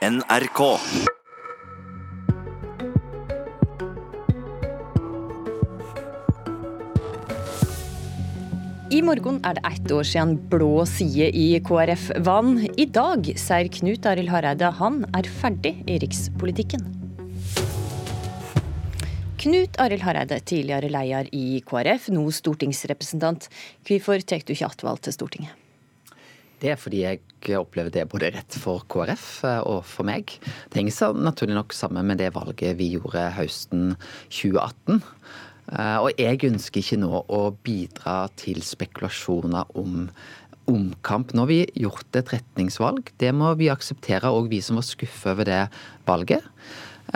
NRK. I morgen er det ett år siden blå side i KrF vann. I dag sier Knut Arild Hareide han er ferdig i rikspolitikken. Knut Arild Hareide, tidligere leder i KrF, nå stortingsrepresentant. Hvorfor tar du ikke attvalg til Stortinget? Det er fordi jeg opplever det både rett for KrF eh, og for meg. Det henger så naturlig nok sammen med det valget vi gjorde høsten 2018. Eh, og jeg ønsker ikke nå å bidra til spekulasjoner om omkamp. Nå har vi gjort et retningsvalg. Det må vi akseptere, òg vi som var skuffa over det valget.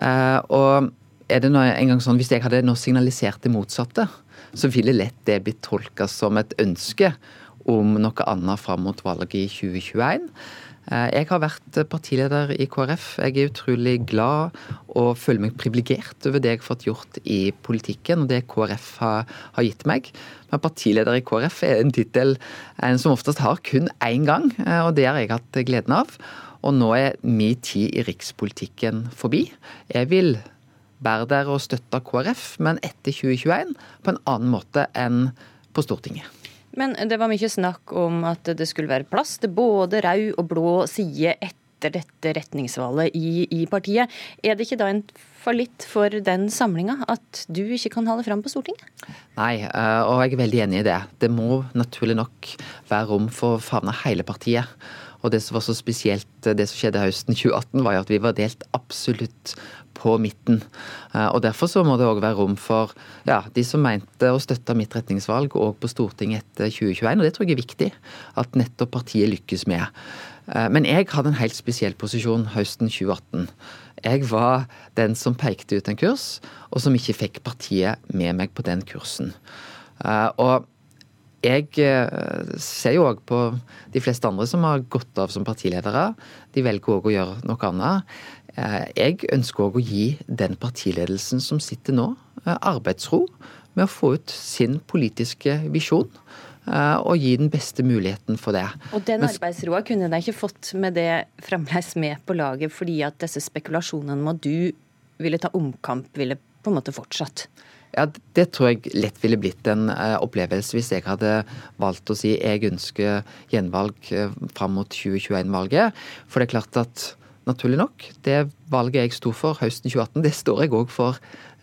Eh, og er det en gang sånn, Hvis jeg hadde nå signalisert det motsatte, så ville lett det blitt tolka som et ønske om noe annet fram mot valget i 2021. Eh, jeg har vært partileder i KrF. Jeg er utrolig glad og føler meg privilegert over det jeg har fått gjort i politikken og det KrF har, har gitt meg. Men partileder i KrF er en tittel som oftest har kun én gang, eh, og det har jeg hatt gleden av. Og nå er min tid i rikspolitikken forbi. Jeg vil være der og støtte KrF, men etter 2021 på en annen måte enn på Stortinget. Men det var mye snakk om at det skulle være plass til både rød og blå side etter dette retningsvalget i, i partiet. Er det ikke da en fallitt for den samlinga at du ikke kan holde fram på Stortinget? Nei, eh, og jeg er veldig enig i det. Det må naturlig nok være rom for å favne hele partiet. Og det som var så spesielt, det som skjedde høsten 2018, var jo at vi var delt absolutt på midten. Eh, og Derfor så må det òg være rom for ja, de som mente å støtte mitt retningsvalg òg på Stortinget etter 2021. Og det tror jeg er viktig at nettopp partiet lykkes med. Eh, men jeg hadde en helt spesiell posisjon høsten 2018. Jeg var den som pekte ut en kurs, og som ikke fikk partiet med meg på den kursen. Eh, og jeg ser jo òg på de fleste andre som har gått av som partiledere. De velger òg å gjøre noe annet. Eh, jeg ønsker òg å gi den partiledelsen som sitter nå, eh, arbeidsro med å få ut sin politiske visjon. Eh, og gi den beste muligheten for det. Og den arbeidsroa kunne de ikke fått med det fremdeles med på laget, fordi at disse spekulasjonene om at du ville ta omkamp, ville på en måte fortsatt? Ja, Det tror jeg lett ville blitt en opplevelse hvis jeg hadde valgt å si jeg ønsker gjenvalg fram mot 2021-valget. For det er klart at naturlig nok. Det valget jeg sto for høsten 2018, det står jeg òg for eh,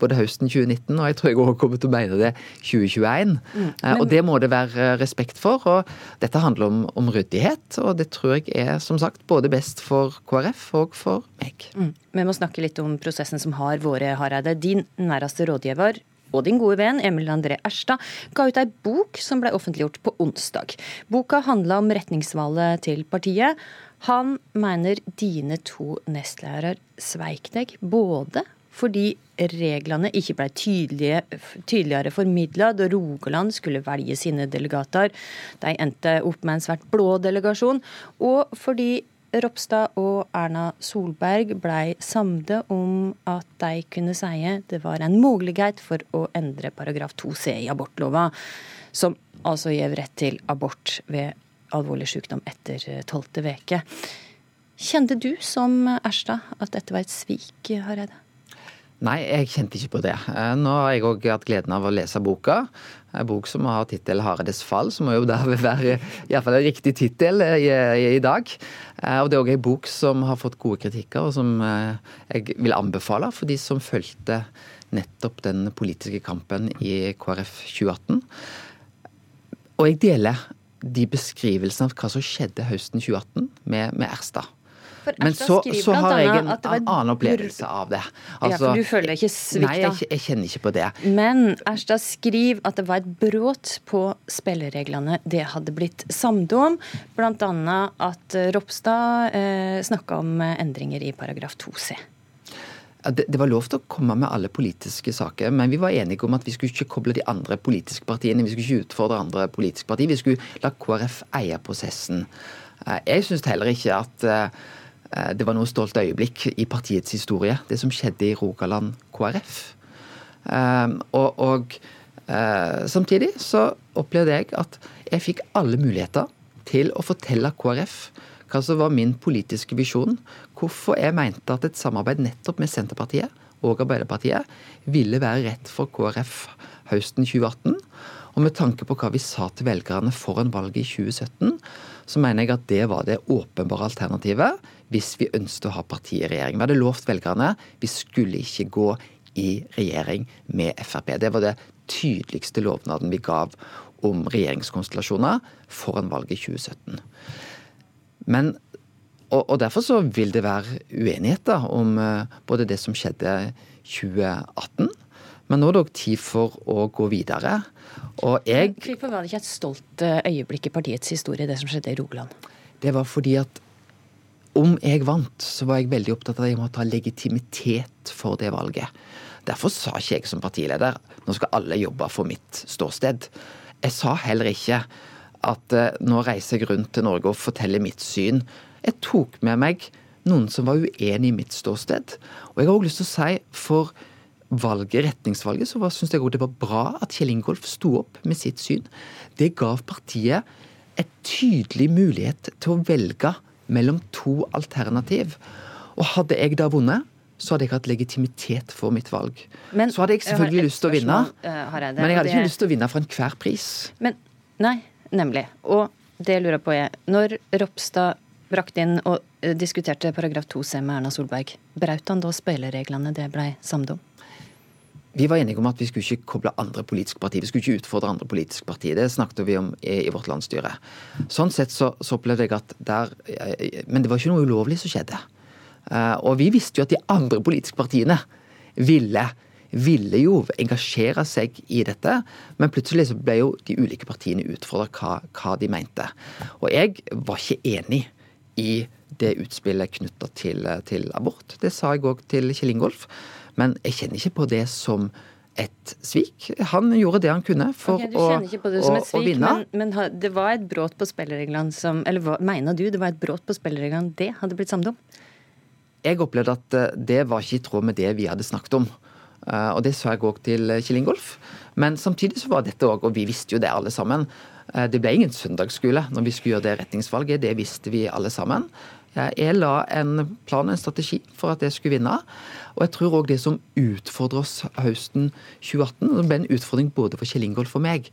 både høsten 2019, og jeg tror jeg òg kommer til å mene det 2021. Mm, eh, og det må det være respekt for. og Dette handler om, om, ryddighet, og det tror jeg er som sagt både best for KrF og for meg. Mm. Vi må snakke litt om prosessen som har vært, Hareide. Din næreste rådgiver og din gode venn Emil André Erstad ga ut ei bok som ble offentliggjort på onsdag. Boka handla om retningsvalget til partiet. Han mener dine to nestledere sveik deg, både fordi reglene ikke ble tydelige, tydeligere formidla da Rogaland skulle velge sine delegater. De endte opp med en svært blå delegasjon. Og fordi Ropstad og Erna Solberg ble samde om at de kunne si det var en mulighet for å endre paragraf 2c i abortlova, som altså gir rett til abort ved alvorlig sykdom etter tolvte veke. Kjente du som Erstad at dette var et svik, Hareide? Nei, jeg kjente ikke på det. Eh, nå har jeg òg hatt gleden av å lese boka. En bok som har tittel 'Haredes fall', som må jo da være iallfall en riktig tittel i, i, i, dag. Eh, og Det er òg en bok som har fått gode kritikker, og som jeg vil anbefale for de som fulgte nettopp den politiske kampen i KrF 2018. Og jeg deler de beskrivelsene av hva som skjedde høsten 2018 med, med Erstad. Men så, så, har jeg en annen opplevelse av det. Altså, ja, for du føler deg ikke svikta? Nei, jeg, jeg, kjenner ikke på det. Men Erstad skriver at det var et brudd på spillereglene det hadde blitt samd om. Bl.a. at Ropstad eh, snakka om endringer i paragraf 2c. Det, var lov til å komme med alle politiske saker, men vi var enige om at vi skulle ikke koble de andre politiske partiene. Vi skulle ikke utfordre andre politiske partier. Vi skulle la KrF eie prosessen. Eh, jeg syns heller ikke at eh, det var noe stolt øyeblikk i partiets historie, det som skjedde i Rogaland KrF. Eh, og, og samtidig så opplevde jeg at jeg fikk alle muligheter til å fortelle KrF hva som var min politiske visjon. Hvorfor jeg mente at et samarbeid nettopp med Senterpartiet og Arbeiderpartiet ville være rett for KrF høsten 2018. Og med tanke på hva vi sa til velgerne foran valget i 2017, så mener jeg at det var det åpenbare alternativet hvis vi ønsket å ha partiet i regjering. Vi hadde lovt velgerne vi skulle ikke gå i regjering med Frp. Det var det tydeligste lovnaden vi gav om regjeringskonstellasjoner foran valget i 2017. Men, og, Derfor så vil det være uenigheter om uh, både det som skjedde 2018, men nå er det òg tid for å gå videre. Og jeg Hvorfor var det ikke et stolt eh, øyeblikk i partiets historie, det som skjedde i Rogaland? Det var fordi at om jeg vant, så var jeg veldig opptatt av at jeg måtte ha legitimitet for det valget. Derfor sa ikke jeg som partileder nå skal alle jobbe for mitt ståsted. Jeg sa heller ikke at uh, nå reiser jeg rundt til Norge og forteller mitt syn. Jeg tok med meg noen som var uenig i mitt ståsted. Og jeg har òg lyst til å si for valget, retningsvalget, så syns jeg òg det var bra at Kjell Ingolf sto opp med sitt syn. Det gav partiet et tydelig mulighet til å velge mellom to alternativ. Og hadde jeg da vunnet, så hadde jeg hatt legitimitet for mitt valg. Men, så hadde jeg selvfølgelig jeg lyst til å vinne, uh, men jeg hadde ikke lyst til å vinne for enhver pris. Men, nei, Nemlig. Og det lurer jeg på er, når Ropstad brakte inn og eh, diskuterte paragraf 2c med Erna Solberg, braut han da spillereglene det blei samd om? Vi var enige om at vi skulle ikke koble andre politiske partier. Vi skulle ikke utfordre andre politiske partier. Det snakket vi om i, i vårt landsstyre. Sånn sett så, så, opplevde jeg at der eh, Men det var ikke noe ulovlig som skjedde. Uh, og vi visste jo at de andre politiske partiene ville ville jo engasjere seg i dette, men plutselig så ble jo de ulike partiene utfordra hva, hva, de mente. Og jeg var ikke enig i det utspillet knytta til, til, abort. Det sa jeg òg til Kjell Ingolf, men jeg kjenner ikke på det som et svik. Han gjorde det han kunne for okay, å, å, å, vinne. Men, men, det var et brudd på spillereglene som Eller hva, mener du det var et brudd på spillereglene det hadde blitt samdom? Jeg opplevde at eh, det var ikke i tråd med det vi hadde snakket om. Eh, og det sa jeg òg til Kjell Ingolf. Men samtidig så var dette òg, og vi visste jo det alle sammen, eh, det ble ingen søndagsskole når vi skulle gjøre det retningsvalget. Det visste vi alle sammen. Jeg la en plan, og en strategi, for at jeg skulle vinne. Og jeg tror òg det som utfordrer oss høsten 2018, og det ble en utfordring både for Kjell Ingolf og meg,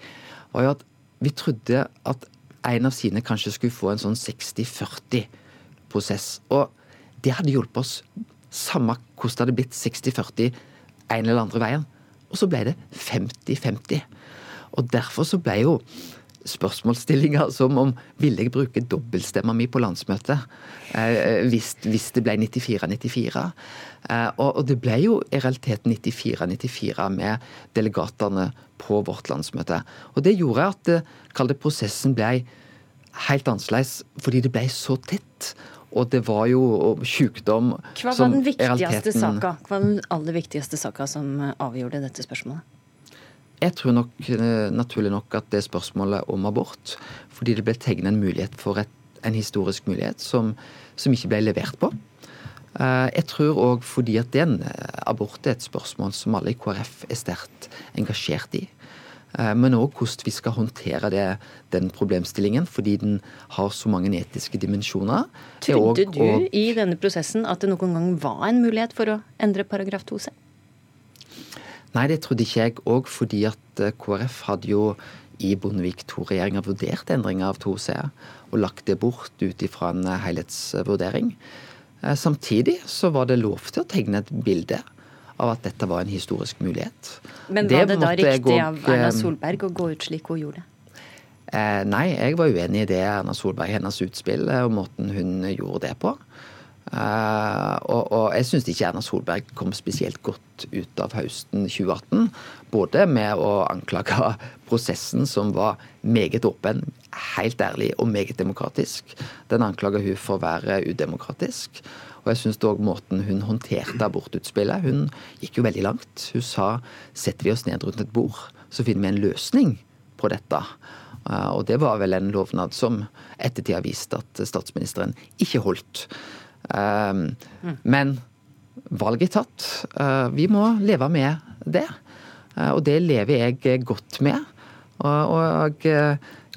var jo at vi trodde at en av sine kanskje skulle få en sånn 60-40-prosess. Og det hadde hjulpet oss, samme hvordan det hadde blitt 60-40 en eller andre veien. Og så ble det 50-50. Og derfor så ble jo spørsmålsstillinger som om ville jeg bruke dobbeltstemma mi på landsmøtet eh, hvis, hvis, det ble 94-94. Eh, og, og, det ble jo i realiteten 94-94 med delegatene på vårt landsmøte. Og det gjorde at eh, det prosessen ble helt annerledes fordi det ble så tett. Og det var jo sykdom Hva var den viktigste saka? Hva var den aller viktigste saka som eh, avgjorde dette spørsmålet? Jeg tror nok, eh, naturlig nok at det er spørsmålet om abort. Fordi det ble tegnet en mulighet for et, en historisk mulighet som, som, ikke ble levert på. Eh, jeg tror òg fordi at den abort er et spørsmål som alle i KrF er sterkt engasjert i. Eh, men òg hvordan vi skal håndtere det, den problemstillingen, fordi den har så mange etiske dimensjoner. Trodde du og, i denne prosessen at det noen gang var en mulighet for å endre paragraf 2c? Nei, det trodde ikke jeg òg, fordi at eh, KrF hadde jo i Bondevik II-regjeringa vurdert endringer av 2C og lagt det bort ut ifra en eh, helhetsvurdering. Samtidig så var det lov til å tegne et bilde av at dette var en historisk mulighet. Men var det, det da riktig av Erna eh, Solberg å gå ut slik hun gjorde? Eh, nei, jeg var uenig i det Erna Solberg, hennes utspill eh, og måten hun gjorde det på. Uh, og, og, jeg syns ikke Erna Solberg kom spesielt godt ut av høsten 2018. Både med å anklage prosessen, som var meget åpen, helt ærlig og meget demokratisk. Den anklaga hun for å være udemokratisk. Og jeg syns òg måten hun håndterte abortutspillet Hun gikk jo veldig langt. Hun sa setter vi oss ned rundt et bord, så finner vi en løsning på dette. Eh, og det var vel en lovnad som ettertid har vist at statsministeren ikke holdt. Eh, men valget er tatt. Eh, vi må leve med det. Og det lever jeg godt med. Og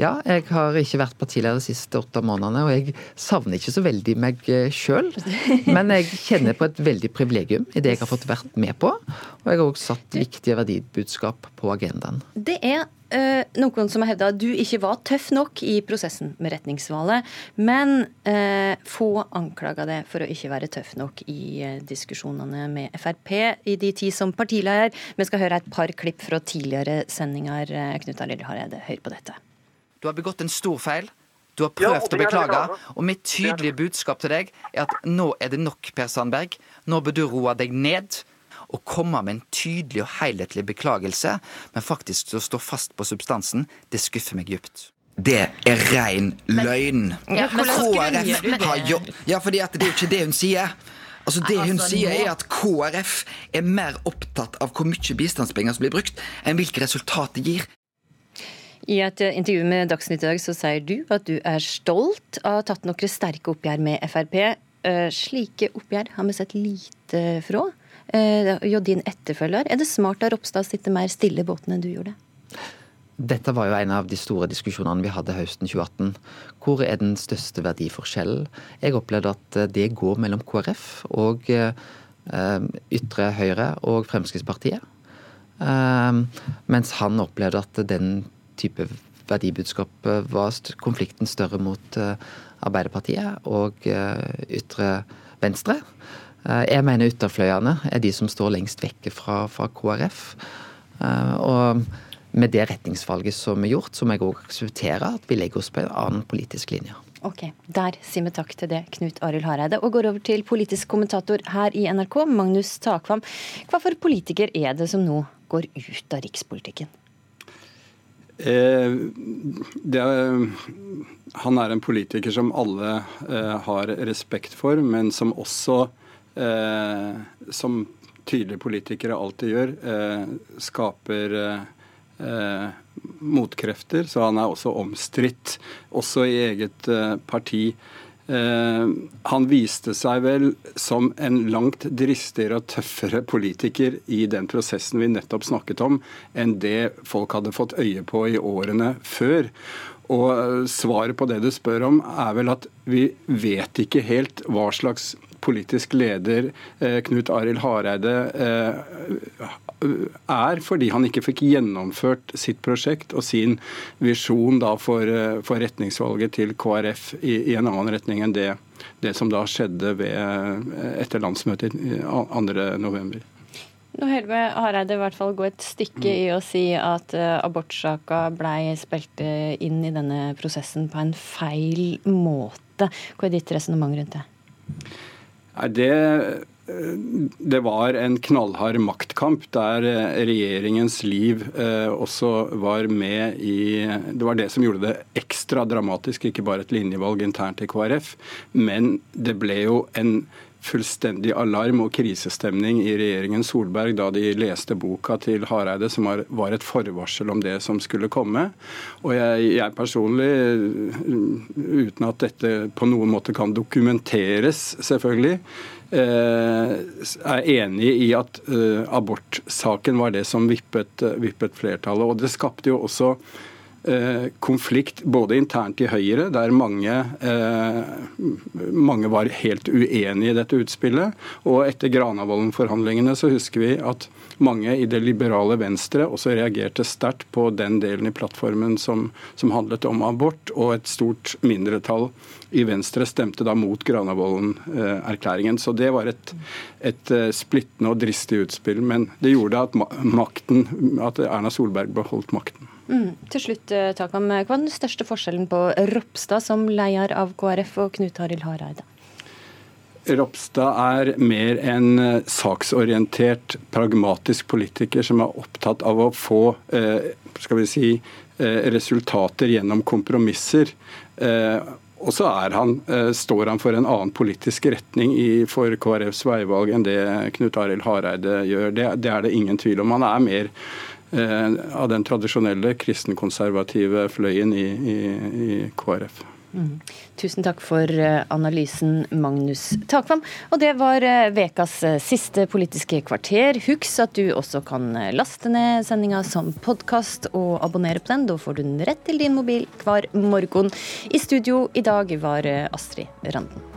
Ja, jeg har ikke vært partileder de siste åtte månedene, og jeg savner ikke så veldig meg sjøl. Men jeg kjenner på et veldig privilegium i det jeg har fått vært med på. Og jeg har også satt viktige verdibudskap på agendaen. Det er Uh, noen som har hevda at du ikke var tøff nok i prosessen med retningsvalget, men uh, få anklaga deg for å ikke være tøff nok i uh, diskusjonene med Frp i de tid som partileder. Vi skal høre et par klipp fra tidligere sendinger. Eh, Knut Arild Hareide, hør på dette. Du har begått en stor feil. Du har prøvd å beklage. Og mitt tydelige budskap til deg er at nå er det nok, Per Sandberg. Nå bør du roe deg ned og komme med en tydelig og helhetlig beklagelse, men faktisk å stå fast på substansen, det skuffer meg dypt. Det er rein løgn. Ja, men KrF har jo Ja, fordi det er jo ikke det hun sier. Altså Det hun Altså, sier, er at KrF er mer opptatt av hvor mye bistandspenger som blir brukt, enn hvilke resultat det gir. I et intervju med Dagsnytt i dag så sier du at du er stolt av å ha tatt noen sterke oppgjør med Frp. Eh, Slike oppgjør har vi sett lite fra. Eh, Jo, din etterfølger. Er det smart av Ropstad å sitte mer stille i båten enn du gjorde? Dette var jo en av de store diskusjonene vi hadde høsten 2018. Hvor er den største verdiforskjellen? Jeg opplevde at eh, det går mellom KrF og ytre høyre og Fremskrittspartiet. Mens han opplevde at den type verdibudskap var konflikten større mot eh, Arbeiderpartiet og eh, ytre venstre. Eh, jeg mener ytterfløyene er de som står lengst vekke fra, fra KrF. Og med det retningsvalget som er gjort, så må jeg òg akseptere at vi legger oss på en annen politisk linje. Ok, Der sier vi takk til det, Knut Arild Hareide. Og går over til politisk kommentator her i NRK, Magnus Takvam. Hva for politiker er det som nå går ut av rikspolitikken? Eh, det han er en politiker som alle eh, har respekt for, men som også, eh, som tydelige politikere alltid gjør, eh, skaper eh, motkrefter. Så han er også omstridt, også i eget eh, parti. Eh, han viste seg vel som en langt dristigere og tøffere politiker i den prosessen vi nettopp snakket om, enn det folk hadde fått øye på i årene før. Og eh, svaret på det du spør om, er vel at vi vet ikke helt hva slags politisk leder eh, Knut Arild Hareide eh, er, fordi han ikke fikk gjennomført sitt prosjekt og sin visjon for, for retningsvalget til KrF i, i en annen retning enn det, det som da skjedde ved, etter landsmøtet i 2.11. Nå hører vi Hareide i hvert fall gå et stykke i å si at uh, abortsaka blei spilt eh, inn i denne prosessen på en feil måte. Hva er ditt resonnement rundt det? Det, eh, det var en knallhard maktkamp der regjeringens liv også var med i Det var det som gjorde det ekstra dramatisk, ikke bare et linjevalg internt i KrF, men det ble jo en fullstendig alarm og krisestemning i regjeringen Solberg da de leste boka til Hareide, som var, et forvarsel om det som skulle komme. Og jeg, jeg personlig, uten at dette på noen måte kan dokumenteres, selvfølgelig, eh, er enig i at eh, abortsaken var det som vippet, vippet flertallet. Og det skapte jo også eh, konflikt både internt i Høyre, der mange, eh, mange var helt uenige i dette utspillet. Og etter Granavolden-forhandlingene så husker vi at mange i det liberale Venstre også reagerte sterkt på den delen i plattformen som, som handlet om abort, og et stort mindretall i Venstre stemte da mot Granavolden-erklæringen. Så det var et, et eh, splittende og dristig utspill. Men det gjorde at, makten, at Erna Solberg beholdt makten. Mm. Til slutt, eh, Takam, hva er den største forskjellen på Ropstad som leder av KrF og Knut Arild Hareide? Ropstad er mer en eh, saksorientert, pragmatisk politiker som er opptatt av å få eh, skal vi si, eh, resultater gjennom kompromisser. Og så han, eh, står han for en annen politisk retning i, for KrFs veivalg enn det Knut Arild Hareide gjør. Det, det er det ingen tvil om. Han er mer eh, av den tradisjonelle kristenkonservative fløyen i, i, i KrF. Mm. Tusen takk for eh, analysen, Magnus Takvam. Og det var eh, vekas eh, siste Politiske kvarter. Husk at du også kan laste ned sendinga som podkast og abonnere på den. Da får du den rett til din mobil hver morgen. I studio i dag var Astrid Randen.